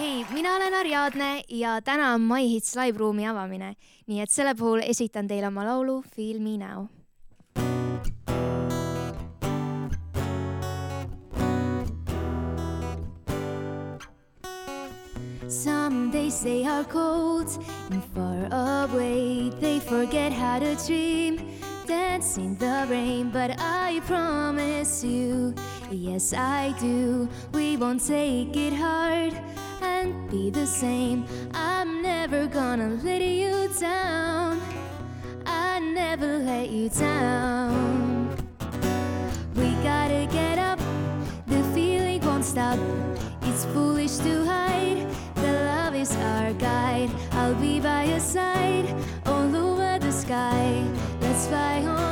hei, mina olen Ariadne ja täna on My Hits live ruumi avamine, nii et selle puhul esitan teile oma laulu Feel me now. Some days they are cold and far away. They forget how to dream, dance in the rain. But I promise you, yes, I do. We won't take it hard be the same. I'm never gonna let you down. I never let you down. We gotta get up, the feeling won't stop. It's foolish to hide, the love is our guide. I'll be by your side, all over the sky. Let's fly all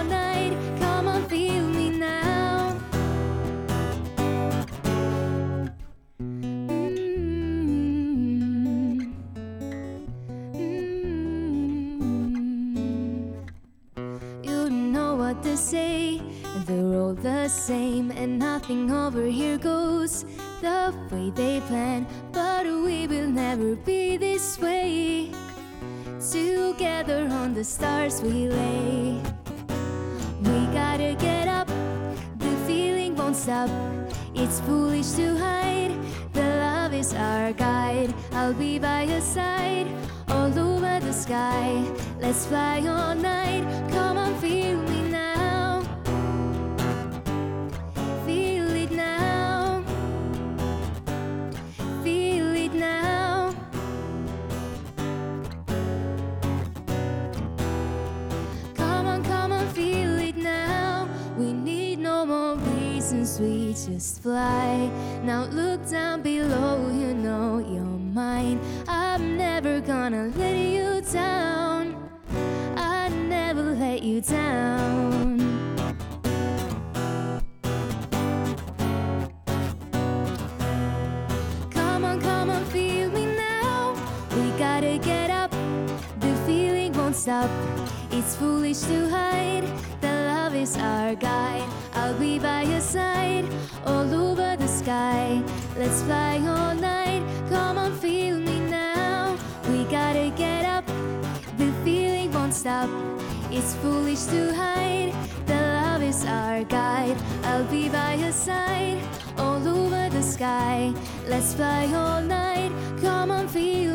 what they say, they're all the same, and nothing over here goes the way they plan. But we will never be this way. Together on the stars we lay. We gotta get up, the feeling won't stop. It's foolish to hide, the love is our guide. I'll be by your side, all over the sky. Let's fly all night, come on, reasons, we just fly. Now look down below, you know you're mine. I'm never gonna let you down. I never let you down. Come on, come on, feel me now. We gotta get up, the feeling won't stop. It's foolish to hide, the love is our guide. I'll be by your side, all over the sky. Let's fly all night, come on, feel me now. We gotta get up, the feeling won't stop. It's foolish to hide, the love is our guide. I'll be by your side, all over the sky. Let's fly all night, come on, feel